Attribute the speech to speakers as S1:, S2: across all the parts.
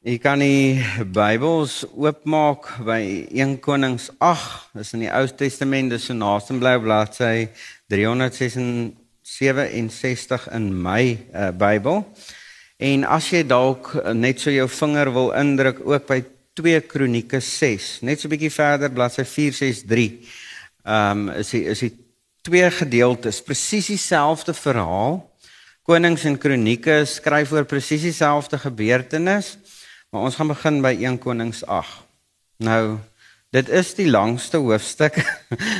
S1: Jy kan die Bybels oopmaak by 1 Konings 8. Dis in die Ou Testament, dis so naaste bly bladsy 367 in my uh, Bybel. En as jy dalk net so jou vinger wil indruk ook by 2 Kronieke 6, net so 'n bietjie verder bladsy 463. Ehm um, is die, is die twee gedeeltes presies dieselfde verhaal. Konings en Kronieke skryf oor presies dieselfde gebeurtenis. Maar ons gaan begin by 1 Konings 8. Nou, dit is die langste hoofstuk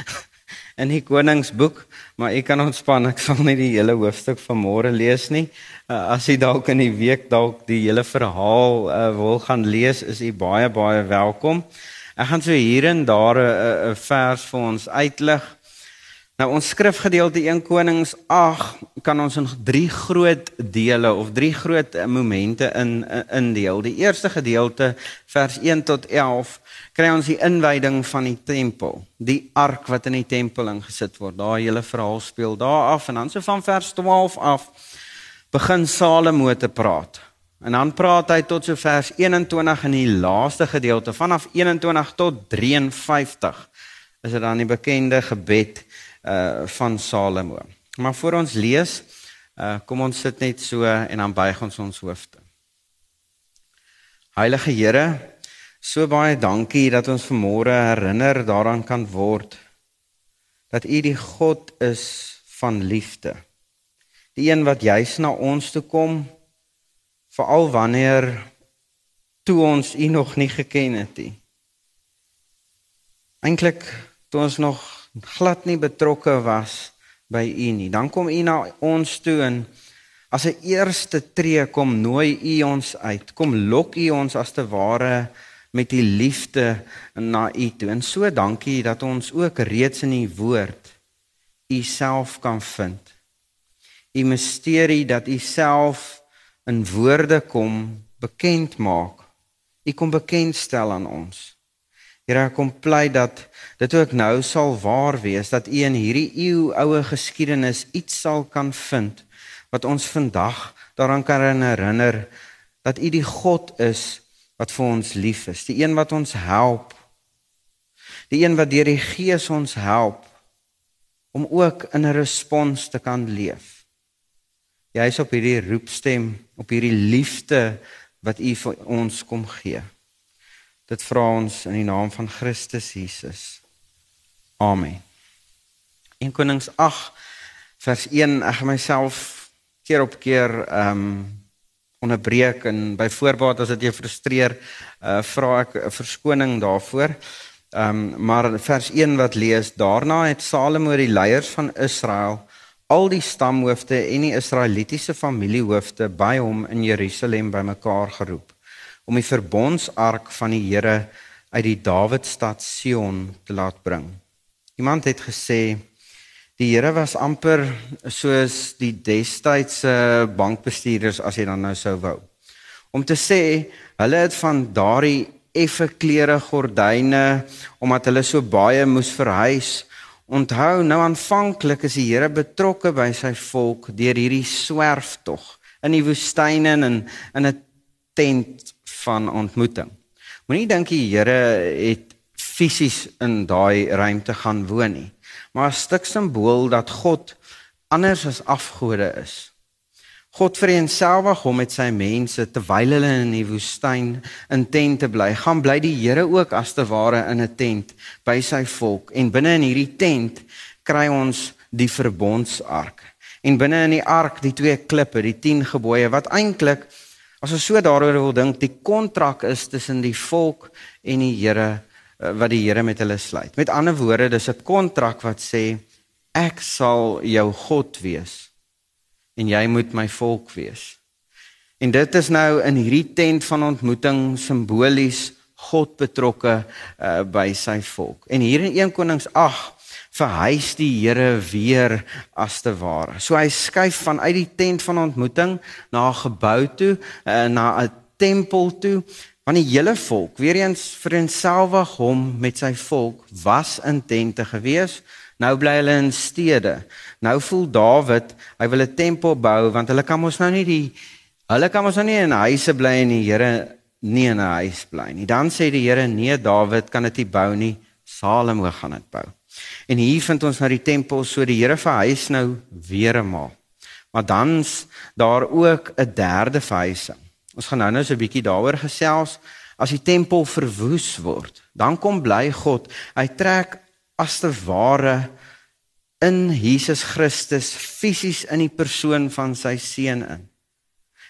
S1: in die Koningsboek, maar ek kan ontspan, ek sal nie die hele hoofstuk van môre lees nie. Uh, as jy dalk in die week dalk die hele verhaal uh, wil gaan lees, is jy baie baie welkom. Ek gaan so hier en daar 'n vers vir ons uitlig. Nou ons skrifgedeelte 1 Konings 8 kan ons in drie groot dele of drie groot momente in indeel. Die eerste gedeelte vers 1 tot 11 kry ons die inwyding van die tempel, die ark wat in die tempel ingesit word. Daar hele verhaal speel daar af en dan so van vers 12 af begin Salomo te praat. En dan praat hy tot so vers 21 in die laaste gedeelte vanaf 21 tot 53 is dit dan die bekende gebed uh van Salomo. Maar voor ons lees, uh kom ons sit net so en dan buig ons ons hoofde. Heilige Here, so baie dankie dat ons vanmôre herinner daaraan kan word dat U die God is van liefde. Die een wat juis na ons toe kom veral wanneer toe ons U nog nie geken het nie. Eintlik toe ons nog glad nie betrokke was by u nie. Dan kom u na ons toe en as 'n eerste tree kom nooi u ons uit. Kom lok u ons as te ware met u liefde na u toe. En so dankie dat ons ook reeds in u woord u self kan vind. U misterie dat u self in woorde kom bekend maak. U kom bekendstel aan ons. Here ek kom pleit dat dit ook nou sal waar wees dat u in hierdie eeu oue geskiedenis iets sal kan vind wat ons vandag daaraan kan herinner dat u die God is wat vir ons lief is, die een wat ons help. Die een wat deur die Gees ons help om ook in 'n respons te kan leef. Jy is op hierdie roepstem, op hierdie liefde wat u vir ons kom gee. Dit vra ons in die naam van Christus Jesus. Amen. In Konings 8 vers 1 ek gaan myself keer op keer ehm um, onderbreek en by voorbaat as dit jou frustreer, uh vra ek 'n verskoning daarvoor. Ehm um, maar vers 1 wat lees, daarna het Salomo die leiers van Israel al die stamhoofde en die Israelitiese familiehoofde by hom in Jerusalem bymekaar geroep om die verbondsark van die Here uit die Dawidstad Sion te laat bring. Iemand het gesê die Here was amper soos die destydse bankbestuurders as jy dan nou sou wou. Om te sê hulle het van daardie effe klere gordyne omdat hulle so baie moes verhuis. Onthou nou aanvanklik is die Here betrokke by sy volk deur hierdie swerftog in die woestyne en in 'n tent van ontmoeting. Moenie dink die Here het fisies in daai ruimte gaan woon nie, maar 'n stuk simbool dat God anders as afgode is. God vereenselwig hom met sy mense terwyl hulle in die woestyn in tente bly. Gaan bly die Here ook as te ware in 'n tent by sy volk en binne in hierdie tent kry ons die verbondsark. En binne in die ark die twee klippe, die 10 gebooie wat eintlik As ons so daaroor wil dink, die kontrak is tussen die volk en die Here eh, wat die Here met hulle sluit. Met ander woorde, dis 'n kontrak wat sê ek sal jou God wees en jy moet my volk wees. En dit is nou in hierdie tent van ontmoeting simbolies God betrokke uh, by sy volk. En hier in 1 Konings 8 verhuis die Here weer as te ware. So hy skuif vanuit die tent van ontmoeting na 'n gebou toe, uh, na 'n tempel toe, want die hele volk, weer eens verenselwig hom met sy volk, was in tente gewees. Nou bly hulle in stede. Nou voel Dawid, hy wil 'n tempel bou want hulle kan mos nou nie die hulle kan mos nou nie in huise bly en die Here nie in 'n huis bly nie. Dan sê die Here nee, Dawid kan dit nie bou nie, Salomo gaan dit bou. En hier vind ons nou die tempel so die Here verhuis nou weer eenmaal. Maar dan's daar ook 'n derde verhuising. Ons gaan nou nou so 'n bietjie daaroor gesels. As die tempel verwoes word, dan kom bly God. Hy trek as te ware in Jesus Christus fisies in die persoon van sy seun in.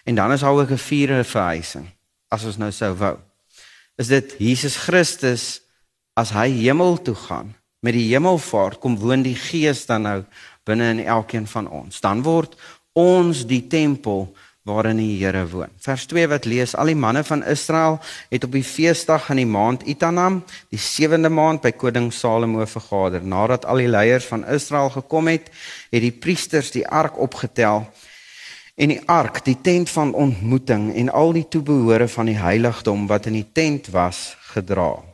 S1: En dan is daar ook 'n vierde verhuising as ons nou sou wou. Is dit Jesus Christus as hy hemel toe gaan met die hemelvaart kom woon die Gees dan nou binne in elkeen van ons. Dan word ons die tempel waarin die Here woon. Vers 2 wat lees: Al die manne van Israel het op die feesdag in die maand Itanam, die sewende maand by koning Salomo vergader. Nadat al die leiers van Israel gekom het, het die priesters die ark opgetel en die ark, die tent van ontmoeting en al die toebehore van die heiligdom wat in die tent was, gedra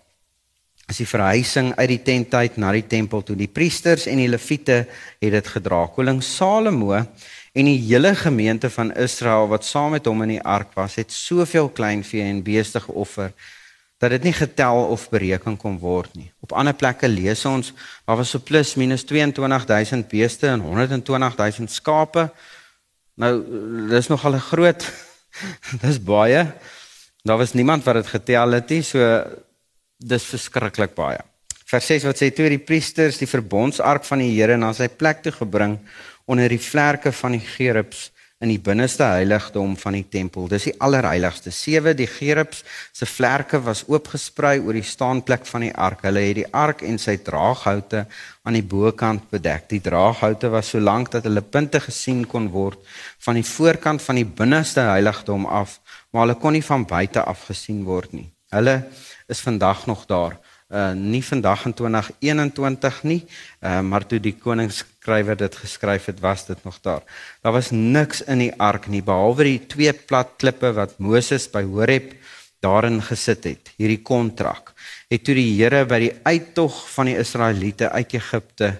S1: is die verhuising uit die tent uit na die tempel toe. Die priesters en die leviete het dit gedra. Koning Salomo en die hele gemeente van Israel wat saam met hom in die ark was, het soveel kleinvee en beeste geoffer dat dit nie getel of bereken kon word nie. Op ander plekke lees ons daar was so plus minus 22000 beeste en 120000 skape. Nou dis nogal 'n groot dis baie. Daar was niemand wat dit getel het nie. So dis verskriklik baie. Vers 6 wat sê toe die priesters die verbondsark van die Here na sy plek toe gebring onder die vlerke van die gerubs in die binneste heiligdom van die tempel. Dis die allerheiligste. Sewe die gerubs se vlerke was oopgesprei oor die staanplek van die ark. Hulle het die ark en sy draaghoute aan die bokant bedek. Die draaghoute was so lank dat hulle punte gesien kon word van die voorkant van die binneste heiligdom af, maar hulle kon nie van buite af gesien word nie. Hulle is vandag nog daar. Uh nie vandag in 2021 nie, uh maar toe die koningsskrywer dit geskryf het, was dit nog daar. Daar was niks in die ark nie behalwe die twee plat klippe wat Moses by Horeb daarin gesit het. Hierdie kontrak het toe die Here by die uittog van die Israeliete uit Egipte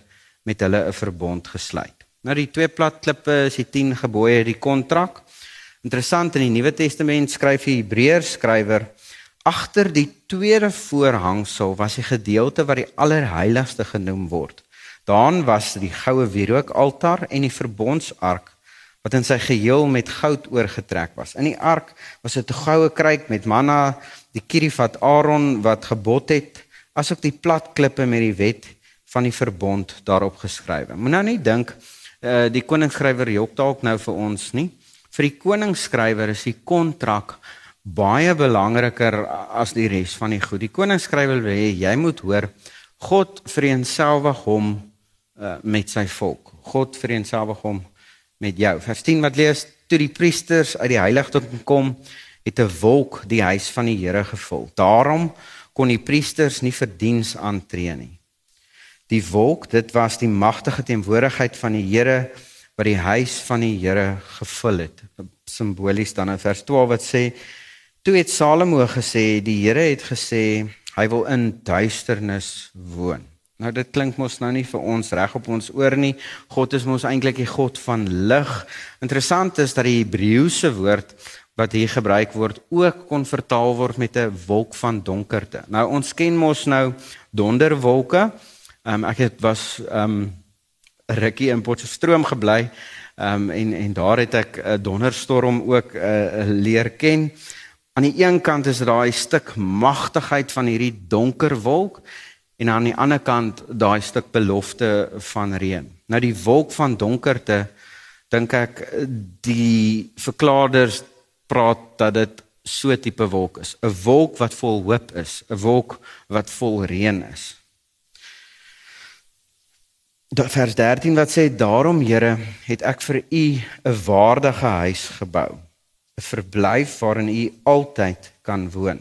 S1: met hulle 'n verbond gesluit. Nou die twee plat klippe is die 10 gebooie, die kontrak. Interessant in die Nuwe Testament skryf die Hebreërs skrywer Agter die tweede voorhangsel was die gedeelte wat die allerheiligste genoem word. Daarin was die goue wierookaltaar en die verbondsark wat in sy geheel met goud oorgetrek was. In die ark was 'n goue kruik met manna, die kirifat Aaron wat gebod het, asook die plat klippe met die wet van die verbond daarop geskrywe. Moet nou nie dink uh, die koningsskrywer jok dalk nou vir ons nie. Vir die koningsskrywer is die kontrak baie belangriker as die res van die goed. Die koning skryf wil hê jy moet hoor God vereenselwig hom uh, met sy volk. God vereenselwig hom met jou. Vers 10 wat lees toe die priesters uit die heiligdom kom, het 'n wolk die huis van die Here gevul. Daarom kon die priesters nie vir diens aantree nie. Die wolk, dit was die magtige teenwoordigheid van die Here wat die huis van die Here gevul het. Simbolies dan in vers 12 wat sê Toe het Salomo gesê, die Here het gesê hy wil in duisternis woon. Nou dit klink mos nou nie vir ons reg op ons oor nie. God is mos eintlik die God van lig. Interessant is dat die Hebreëse woord wat hier gebruik word ook kon vertaal word met 'n wolk van donkerte. Nou ons ken mos nou donderwolke. Um, ek het was um rukkie in Potchefstroom gebly. Um en en daar het ek 'n donderstorm ook uh, leer ken. Aan die een kant is daai stuk magtigheid van hierdie donker wolk en aan die ander kant daai stuk belofte van reën. Nou die wolk van donkerte dink ek die verklaarders praat dat dit so tipe wolk is, 'n wolk wat vol hoop is, 'n wolk wat vol reën is. Dat vers 13 wat sê daarom Here het ek vir u 'n waardige huis gebou 'n verblyf waarin u altyd kan woon.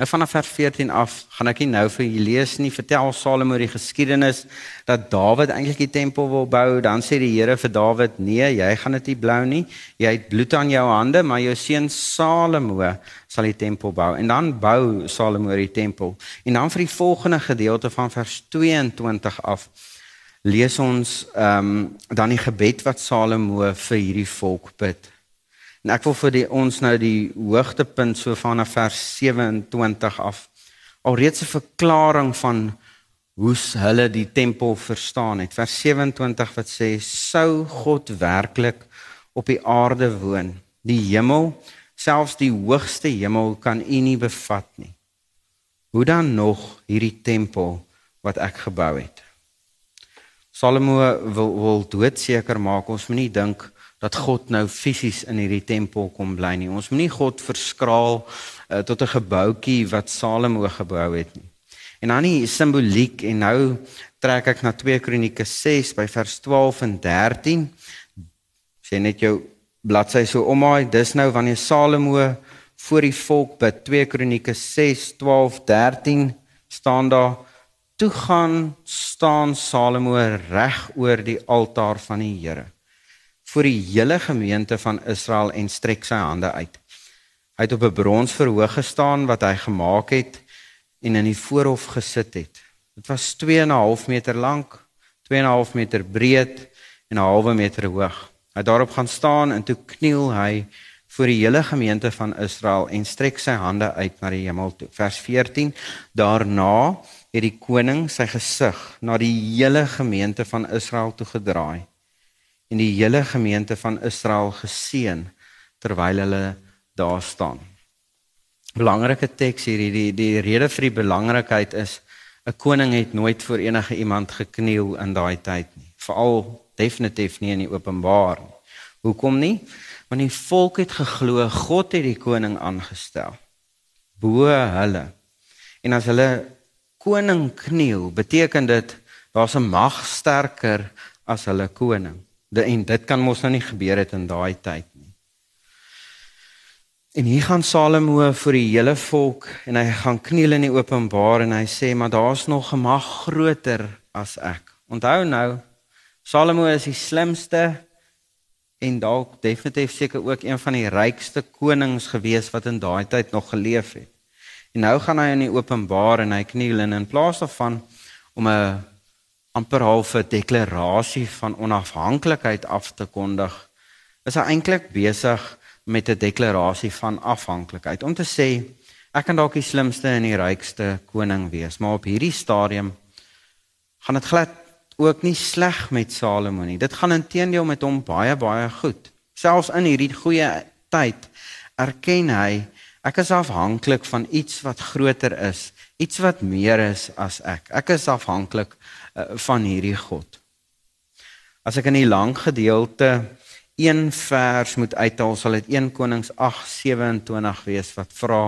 S1: Nou vanaf vers 14 af gaan ek nie nou vir julle lees nie, vertel Salomo die geskiedenis dat Dawid eintlik die tempel wil bou, dan sê die Here vir Dawid: "Nee, jy gaan dit nie blou nie. Jy het bloed aan jou hande, maar jou seun Salomo sal die tempel bou." En dan bou Salomo die tempel. En dan vir die volgende gedeelte van vers 22 af lees ons ehm um, dan die gebed wat Salomo vir hierdie volk bid. En ek wil vir die, ons nou die hoogtepunt so vanaf vers 27 af alreeds 'n verklaring van hoe hulle die tempel verstaan het. Vers 27 wat sê sou God werklik op die aarde woon. Die hemel, selfs die hoogste hemel kan u nie bevat nie. Hoe dan nog hierdie tempel wat ek gebou het? Salomo wil wil doodseker maak ons moenie dink dat God nou fisies in hierdie tempel kom bly nie. Ons moenie God verskraal uh, tot 'n gebouetjie wat Salomo gebou het nie. En dan die simboliek en nou trek ek na 2 Kronieke 6 by vers 12 en 13. Sê net jou bladsy so omhaai. Dis nou wanneer Salomo voor die volk bid 2 Kronieke 6 12 13 staan daar toe gaan staan Salomo reg oor die altaar van die Here vir die hele gemeente van Israel en strek sy hande uit. Hy het op 'n brons verhoog gestaan wat hy gemaak het en in die voorhof gesit het. Dit was 2 en 'n half meter lank, 2 en 'n half meter breed en 'n halwe meter hoog. Hy het daarop gaan staan en toe kniel hy voor die hele gemeente van Israel en strek sy hande uit na die hemel toe. Vers 14: Daarna het die koning sy gesig na die hele gemeente van Israel toe gedraai en die hele gemeente van Israel geseën terwyl hulle daar staan. Belangrike teks hier die die rede vir die belangrikheid is 'n koning het nooit voor enige iemand gekniel in daai tyd nie, veral definitief nie in die openbaar nie. Hoekom nie? Want die volk het geglo God het die koning aangestel bo hulle. En as hulle koning kniel, beteken dit daar's 'n mag sterker as hulle koning. De, en dit kan mos nou nie gebeur het in daai tyd nie. En hier gaan Salomo vir die hele volk en hy gaan kniel in die openbaar en hy sê maar daar's nog 'n mag groter as ek. Onthou nou, Salomo is die slimste en dalk definitief seker ook een van die rykste konings gewees wat in daai tyd nog geleef het. En nou gaan hy in die openbaar en hy kniel en in plaas daarvan om 'n amper half 'n deklarasie van onafhanklikheid af te kondig, is hy eintlik besig met 'n deklarasie van afhanklikheid om te sê ek kan dalk die slimste en die rykste koning wees, maar op hierdie stadium gaan dit glad ook nie sleg met Salomo nie. Dit gaan intedeel met hom baie baie goed. Selfs in hierdie goeie tyd erken hy ek is afhanklik van iets wat groter is, iets wat meer is as ek. Ek is afhanklik van hierdie God. As ek in die lang gedeelte een vers moet uithaal, sal dit 1 Konings 8:27 wees wat vra: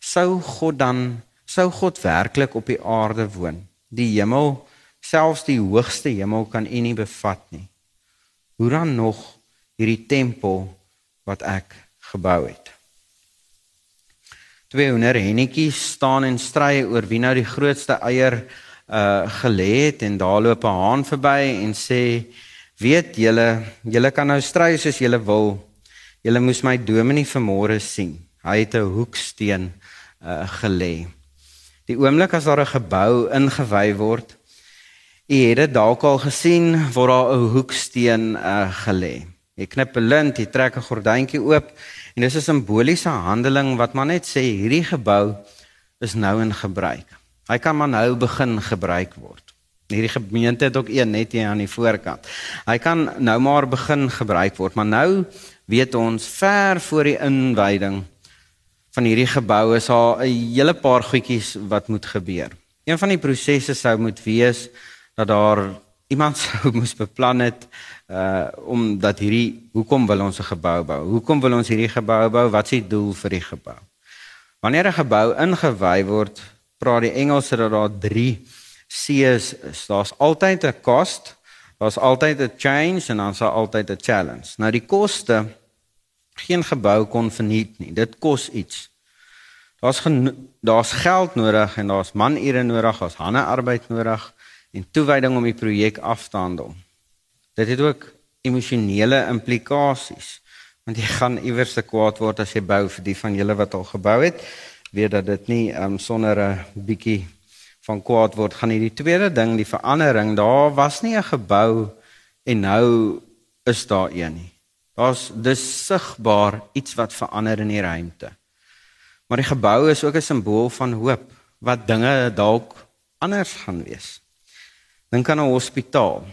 S1: Sou God dan sou God werklik op die aarde woon? Die hemel, selfs die hoogste hemel kan U nie bevat nie. Hoe dan nog hierdie tempel wat ek gebou het? Twee honder hennetjies staan en stry oor wie nou die grootste eier uh gelê het en daar loop 'n haan verby en sê weet julle julle kan nou stry soos julle wil. Julle moes my dominee vanmôre sien. Hy het 'n hoeksteen uh gelê. Die oomblik as daar 'n gebou ingewy word u het dit dalk al gesien waar daar 'n hoeksteen uh gelê. Jy knip 'n lint jy trek 'n gordyntjie oop en dis 'n simboliese handeling wat maar net sê hierdie gebou is nou in gebruik Hy kan maar nou begin gebruik word. Hierdie gemeente het ook een net hier aan die voorkant. Hy kan nou maar begin gebruik word, maar nou weet ons ver voor die inwyding van hierdie gebou is daar 'n hele paar goedjies wat moet gebeur. Een van die prosesse sou moet wees dat daar iemand sou moes beplan het uh omdat hierdie hoekom wil ons 'n gebou bou? Hoekom wil ons hierdie gebou bou? Wat is die doel vir die gebou? Wanneer 'n gebou ingewy word, praat die Engelse dat daar 3 C's is. Daar's altyd 'n cost, daar's altyd 'n change en dan's daar altyd 'n challenge. Nou die koste geen gebou kon verniet nie. Dit kos iets. Daar's daar's geld nodig en daar's manure nodig, daar's hande arbeid nodig en toewyding om die projek af te handel. Dit het ook emosionele implikasies want jy gaan iewers te kwaad word as jy bou vir die van julle wat al gebou het weet dat dit nie um, sonder 'n bietjie van kwaad word gaan nie. Die tweede ding, die verandering, daar was nie 'n gebou en nou is daar een nie. Daar's dis sigbaar iets wat verander in die ruimte. Maar die gebou is ook 'n simbool van hoop wat dinge dalk anders gaan wees. Dink aan 'n hospitaal.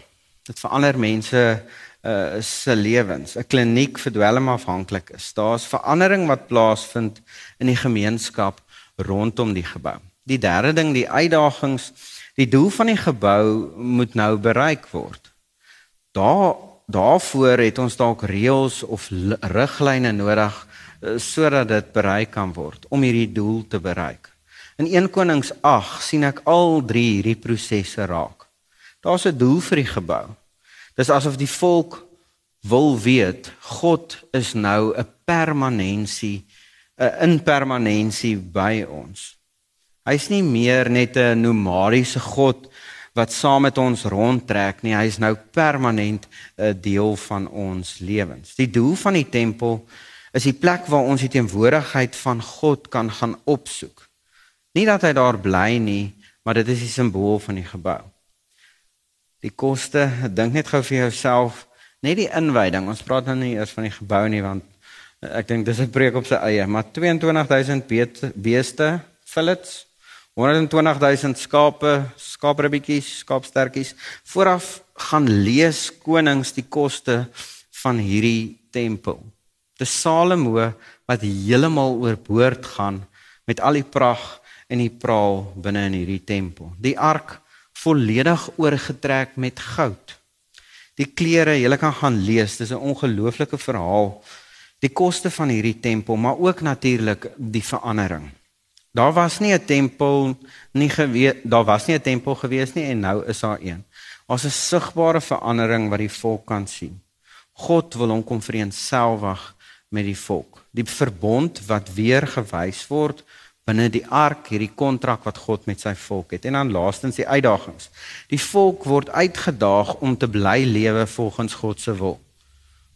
S1: Dit verander mense uh se lewens, 'n kliniek vir dwelmafhanklik is. Daar's verandering wat plaasvind in die gemeenskap rondom die gebou. Die derde ding, die uitdagings, die doel van die gebou moet nou bereik word. Daar daarvoor het ons dalk reëls of riglyne nodig uh, sodat dit bereik kan word om hierdie doel te bereik. In 1 Konings 8 sien ek al drie hierdie prosesse raak. Daar's 'n doel vir die gebou. Dis asof die volk wil weet God is nou 'n permanensie 'n impermanensie by ons. Hy's nie meer net 'n nomadiese God wat saam met ons rondtrek nie, hy's nou permanent 'n deel van ons lewens. Die doel van die tempel is die plek waar ons die teenwoordigheid van God kan gaan opsoek. Nie dat hy daar bly nie, maar dit is die simbool van die gebou die koste, dink net gou vir jouself, net die inwyding. Ons praat nou nie eers van die gebou nie want eh, ek dink dis 'n preek op sy eie, maar 22000 beeste, fillets, 120000 skape, skaapribbetjies, skaapstertjies. Vooraf gaan lees konings die koste van hierdie tempel. Dis Salomo wat heeltemal oorboord gaan met al die pragt en die praal binne in hierdie tempel. Die ark volledig oorgetrek met goud. Die klere, jy kan gaan lees, dis 'n ongelooflike verhaal. Die koste van hierdie tempel, maar ook natuurlik die verandering. Daar was nie 'n tempel nie gewees, daar was nie 'n tempel gewees nie en nou is daar een. Daar's 'n sigbare verandering wat die volk kan sien. God wil hom kom vereenselwig met die volk. Die verbond wat weer gewys word binne die ark hierdie kontrak wat God met sy volk het. En dan laastens die uitdagings. Die volk word uitgedaag om te bly lewe volgens God se wil.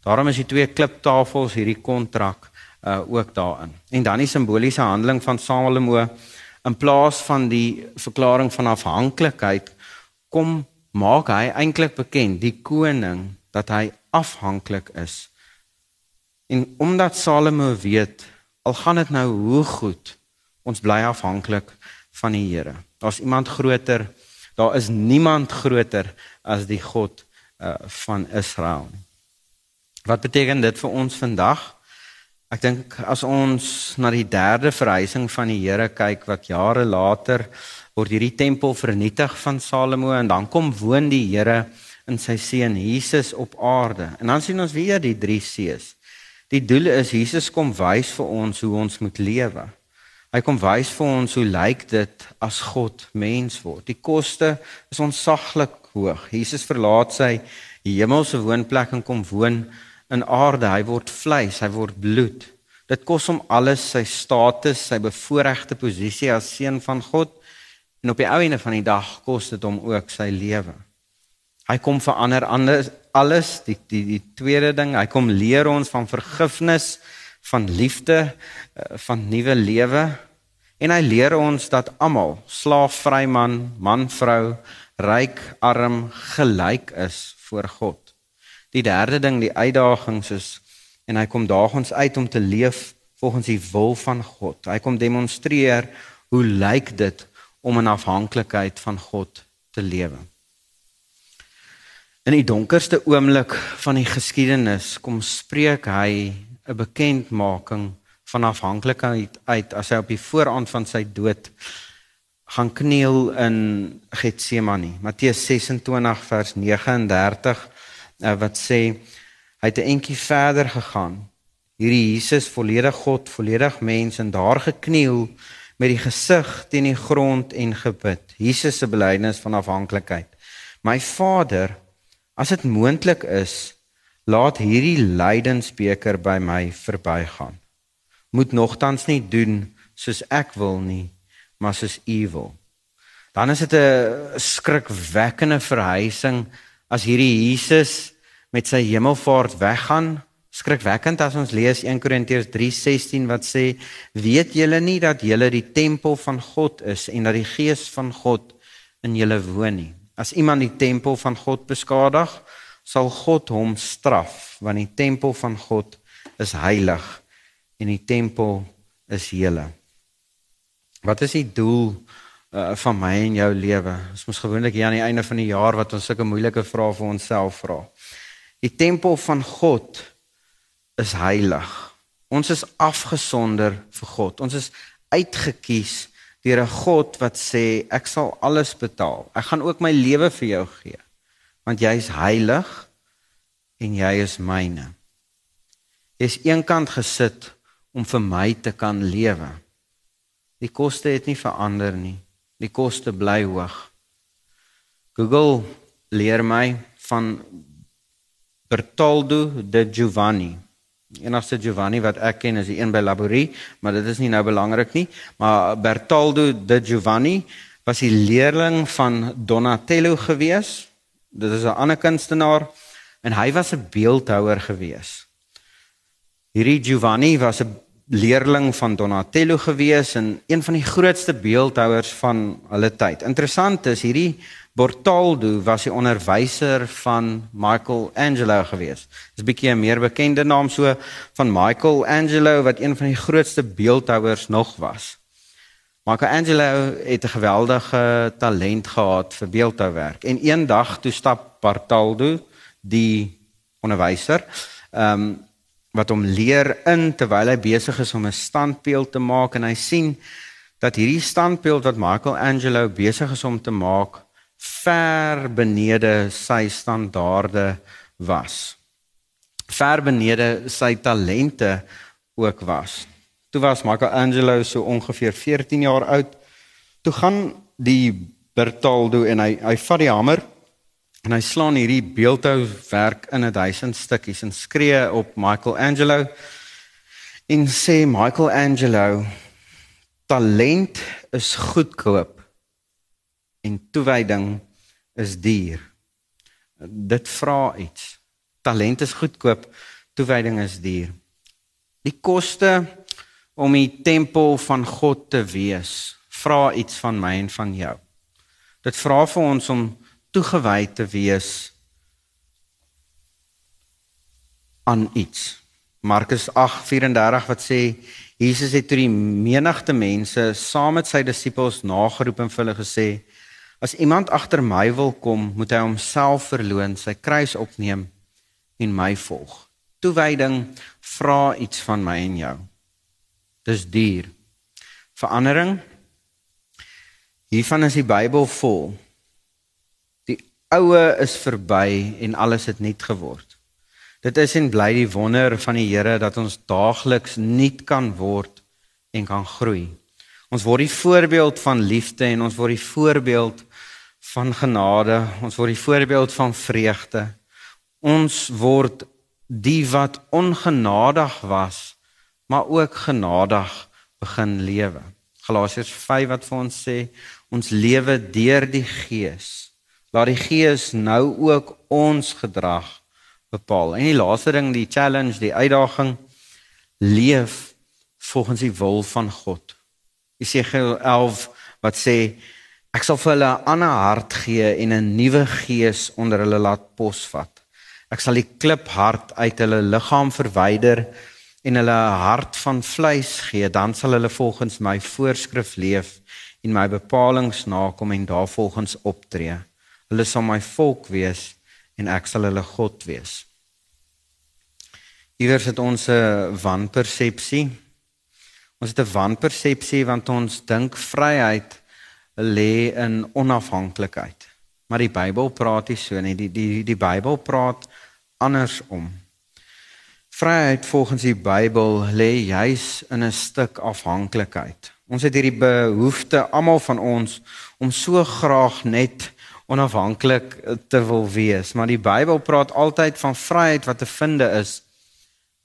S1: Daarom is die twee kliptafels hierdie kontrak uh ook daarin. En dan die simboliese handeling van Salomo in plaas van die verklaring van afhanklikheid kom maak hy eintlik bekend die koning dat hy afhanklik is. En omdat Salomo weet al gaan dit nou hoe goed Ons bly afhanklik van die Here. Daar's iemand groter. Daar is niemand groter as die God uh, van Israel nie. Wat beteken dit vir ons vandag? Ek dink as ons na die derde verhuising van die Here kyk wat jare later word hierdie tempel vernietig van Salomo en dan kom woon die Here in sy seun Jesus op aarde. En dan sien ons weer die drie seës. Die doel is Jesus kom wys vir ons hoe ons moet lewe. Hy kom wys vir ons hoe lyk dit as God mens word. Die koste is onsaglik hoog. Jesus verlaat sy hemelse woonplek en kom woon in aarde. Hy word vleis, hy word bloed. Dit kos hom alles, sy status, sy bevoordeelde posisie as seun van God en op die ou einde van die dag kos dit hom ook sy lewe. Hy kom verander anders alles, die die die tweede ding, hy kom leer ons van vergifnis van liefde, eh, van nuwe lewe. En hy leer ons dat almal, slaaf-vry man, man-vrou, ryk, arm, gelyk is voor God. Die derde ding, die uitdagings is en hy kom daag ons uit om te leef volgens die wil van God. Hy kom demonstreer hoe lyk dit om in afhanklikheid van God te lewe. In die donkerste oomblik van die geskiedenis kom spreek hy 'n bekendmaking van afhanklikheid uit as hy op die vooraand van sy dood gaan kniel in Getsemane. Matteus 26 vers 39 eh, wat sê hy het 'n entjie verder gegaan. Hierdie Jesus volledig God, volledig mens en daar gekniel met die gesig teen die grond en gebid. Jesus se belydenis van afhanklikheid. My Vader, as dit moontlik is, laat hierdie lydensbeker by my verbygaan. Moet nogtans nie doen soos ek wil nie, maar soos U wil. Dan is dit 'n skrikwekkende verhuising as hierdie Jesus met sy hemelvaart weggaan. Skrikwekkend as ons lees 1 Korintiërs 3:16 wat sê: "Weet julle nie dat julle die tempel van God is en dat die Gees van God in julle woon nie? As iemand die tempel van God beskadig, sal God hom straf want die tempel van God is heilig en die tempel is hele. Wat is die doel uh, van my en jou lewe? Ons mos gewoonlik hier aan die einde van die jaar wat ons sulke moeilike vrae vir onsself vra. Die tempel van God is heilig. Ons is afgesonder vir God. Ons is uitgekies deur 'n God wat sê ek sal alles betaal. Ek gaan ook my lewe vir jou gee. Want jy is heilig en jy is myne. Jy is eenkant gesit om vir my te kan lewe. Die koste het nie verander nie. Die koste bly hoog. Google leer my van Bertoldo de Giovanni. Enigste Giovanni wat ek ken is die een by Laborie, maar dit is nie nou belangrik nie, maar Bertoldo de Giovanni was die leerling van Donatello gewees. Dit is 'n ander kunstenaar en hy was 'n beeldhouer gewees. Hierdie Giovanni was 'n leerling van Donatello gewees en een van die grootste beeldhouers van hulle tyd. Interessant is hierdie Bortaldo was die onderwyser van Michelangelo gewees. Dis 'n bietjie 'n meer bekende naam so van Michelangelo wat een van die grootste beeldhouers nog was. Michelangelo het 'n geweldige talent gehad vir beeldhouwerk en eendag toe stap Bortaldo die onderwyser ehm um, wat hom leer in terwyl hy besig is om 'n standbeeld te maak en hy sien dat hierdie standbeeld wat Michelangelo besig is om te maak ver benede sy standaarde was. Ver benede sy talente ook was. Toe was Michelangelo so ongeveer 14 jaar oud. Toe gaan die Bertoldo en hy hy vat die hamer En hy slaan hierdie beeldhouwerk in 'n duisend stukkies en skree op Michelangelo en sê Michelangelo talent is goedkoop en toewyding is duur. Dit vra iets. Talent is goedkoop, toewyding is duur. Die koste om die tempel van God te wees, vra iets van my en van jou. Dit vra vir ons om toegewy te wees aan iets. Markus 8:34 wat sê Jesus het tot die menigte mense saam met sy disippels nageroep en vir hulle gesê: As iemand agter my wil kom, moet hy homself verloën, sy kruis opneem en my volg. Toewyding vra iets van my en jou. Dis duur. Verandering. Hiervan is die Bybel vol oue is verby en alles het nuut geword. Dit is en bly die wonder van die Here dat ons daagliks nuut kan word en kan groei. Ons word die voorbeeld van liefde en ons word die voorbeeld van genade, ons word die voorbeeld van vreugde. Ons word die wat ongenadig was, maar ook genadig begin lewe. Galasiërs 5 wat vir ons sê, ons lewe deur die Gees laat die Gees nou ook ons gedrag bepaal. En die laaste ding, die challenge, die uitdaging leef volgens die wil van God. Jesaja 11 wat sê ek sal vir hulle 'n ander hart gee en 'n nuwe gees onder hulle laat posvat. Ek sal die kliphart uit hulle liggaam verwyder en hulle 'n hart van vleis gee, dan sal hulle volgens my voorskrif leef en my bepalinge nakom en daarvolgens optree. Hulle sal my volk wees en ek sal hulle God wees. Iewers het ons 'n wanpersepsie. Ons het 'n wanpersepsie want ons dink vryheid lê in onafhanklikheid. Maar die Bybel praat nie so nie. Die die die Bybel praat andersom. Vryheid volgens die Bybel lê juis in 'n stuk afhanklikheid. Ons het hierdie behoefte almal van ons om so graag net onafhanklik te wil wees, maar die Bybel praat altyd van vryheid wat te vind is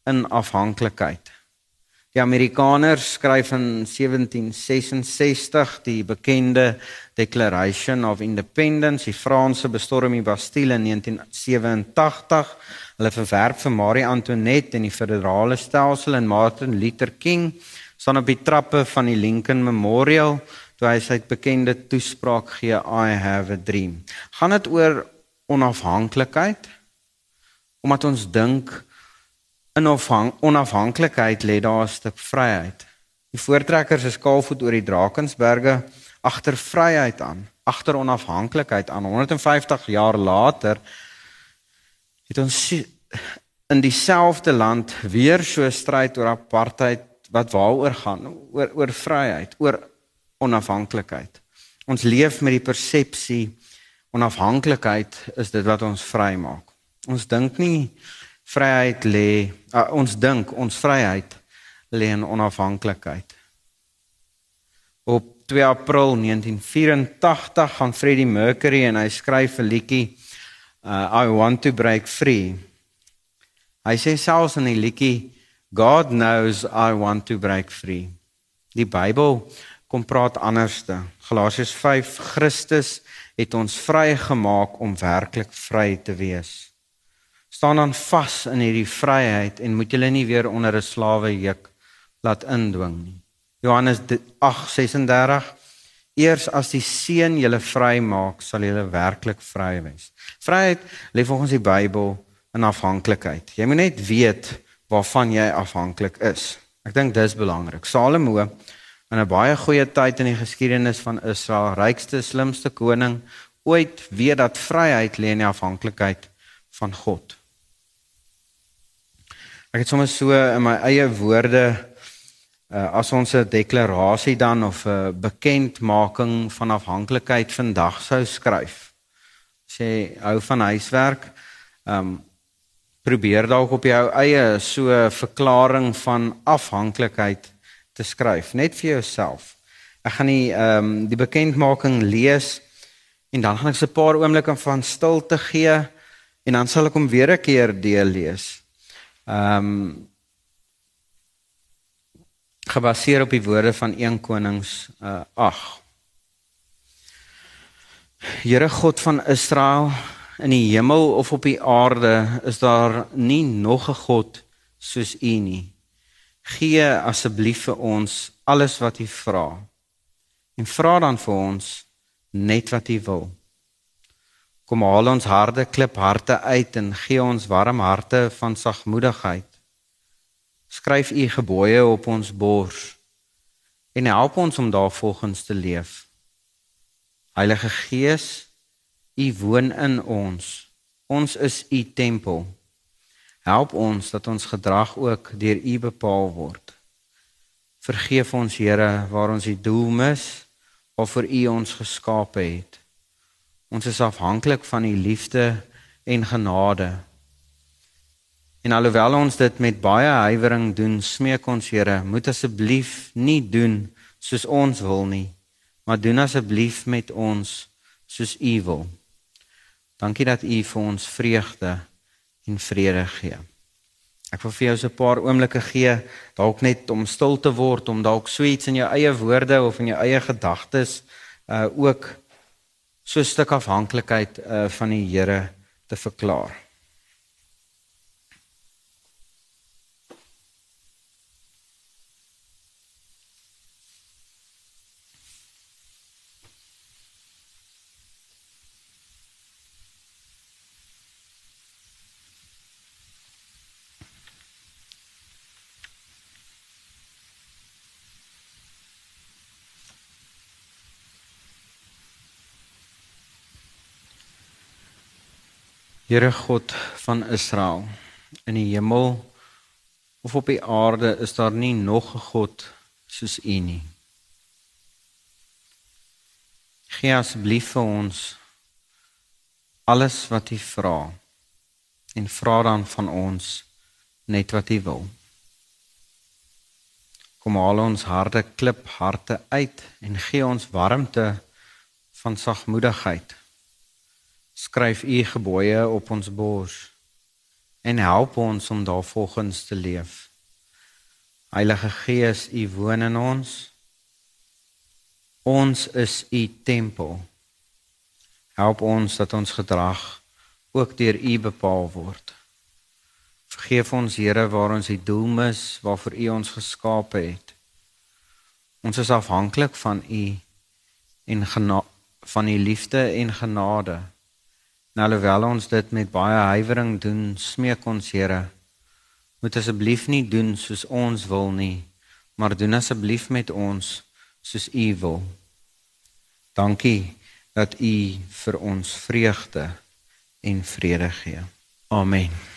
S1: in afhanklikheid. Die Amerikaners skryf in 1766 die bekende Declaration of Independence, die Franse bestorm die Bastille in 1987. Hulle verwerp vir Marie Antoinette en die federale stelsel en Martin Luther King staan op die trappe van die Lincoln Memorial toe hy sy bekende toespraak gee I have a dream. Gaan dit oor onafhanklikheid? Omdat ons dink in onafhanklikheid lê daar 'n stuk vryheid. Die voortrekkers is kaalvoet oor die Drakensberge agter vryheid aan, agter onafhanklikheid aan. 150 jaar later het ons in dieselfde land weer so stryd oor apartheid wat waaroor gaan oor oor vryheid, oor onafhanklikheid. Ons leef met die persepsie onafhanklikheid is dit wat ons vry maak. Ons dink nie vryheid lê uh, ons dink ons vryheid lê in onafhanklikheid. Op 2 April 1984 gaan Freddie Mercury en hy skryf 'n liedjie uh, I want to break free. Hy sê selfs in die liedjie God knows I want to break free. Die Bybel kom praat anderste. Galasiërs 5 Christus het ons vrygemaak om werklik vry te wees. Staan dan vas in hierdie vryheid en moet julle nie weer onder 'n slawe juk laat indwing nie. Johannes 8:36 Eers as die seun julle vry maak, sal julle werklik vry wees. Vryheid lê volgens die Bybel in afhanklikheid. Jy moet net weet waarvan jy afhanklik is. Ek dink dis belangrik. Salomo in 'n baie goeie tyd in die geskiedenis van Israel, rykste, slimste koning ooit weet dat vryheid lê in die afhanklikheid van God. Ek het sommer so in my eie woorde uh, as ons 'n deklarasie dan of 'n bekendmaking van afhanklikheid vandag sou skryf. Sê hou van huiswerk. Ehm um, probeer dalk op jou eie so 'n verklaring van afhanklikheid te skryf net vir jouself. Ek gaan die ehm um, die bekendmaking lees en dan gaan ek se 'n paar oomblikke van stilte gee en dan sal ek hom weer 'n keer deel lees. Ehm um, gebaseer op die woorde van 1 Konings uh, 8. Here God van Israel in die hemel of op die aarde is daar nie nog 'n God soos U nie. Gee asseblief vir ons alles wat U vra. En vra dan vir ons net wat U wil. Kom haal ons harde klip harte uit en gee ons warm harte van sagmoedigheid. Skryf U gebooie op ons bors en help ons om daarvolgens te leef. Heilige Gees, U woon in ons. Ons is U tempel. Help ons dat ons gedrag ook deur U bepaal word. Vergeef ons Here waar ons die doel mis of vir U ons geskaap het. Ons is afhanklik van U liefde en genade. En alhoewel ons dit met baie huiwering doen, smeek ons Here, moet asseblief nie doen soos ons wil nie, maar doen asseblief met ons soos U wil. Dankie dat U vir ons vreugde en vrede gee. Ek wil vir jou so 'n paar oomblikke gee, dalk net om stil te word, om dalk so iets in jou eie woorde of in jou eie gedagtes uh ook so 'n stuk afhanklikheid uh van die Here te verklaar. Here God van Israel, in die hemel of op die aarde is daar nie nog 'n God soos U nie. Gee asseblief vir ons alles wat U vra en vra dan van ons net wat U wil. Kom haal ons harde klip harte uit en gee ons warmte van sagmoedigheid skryf u gebooie op ons bors en help ons om daarvolgens te leef. Heilige Gees, u woon in ons. Ons is u tempel. Help ons dat ons gedrag ook deur u bepaal word. Vergeef ons Here waar ons die doel mis waarvoor u ons geskaap het. Ons is afhanklik van u en van u liefde en genade Nou alhoewel ons dit met baie huiwering doen, smeek ons Here, moet asseblief nie doen soos ons wil nie, maar doen asseblief met ons soos U wil. Dankie dat U vir ons vreugde en vrede gee. Amen.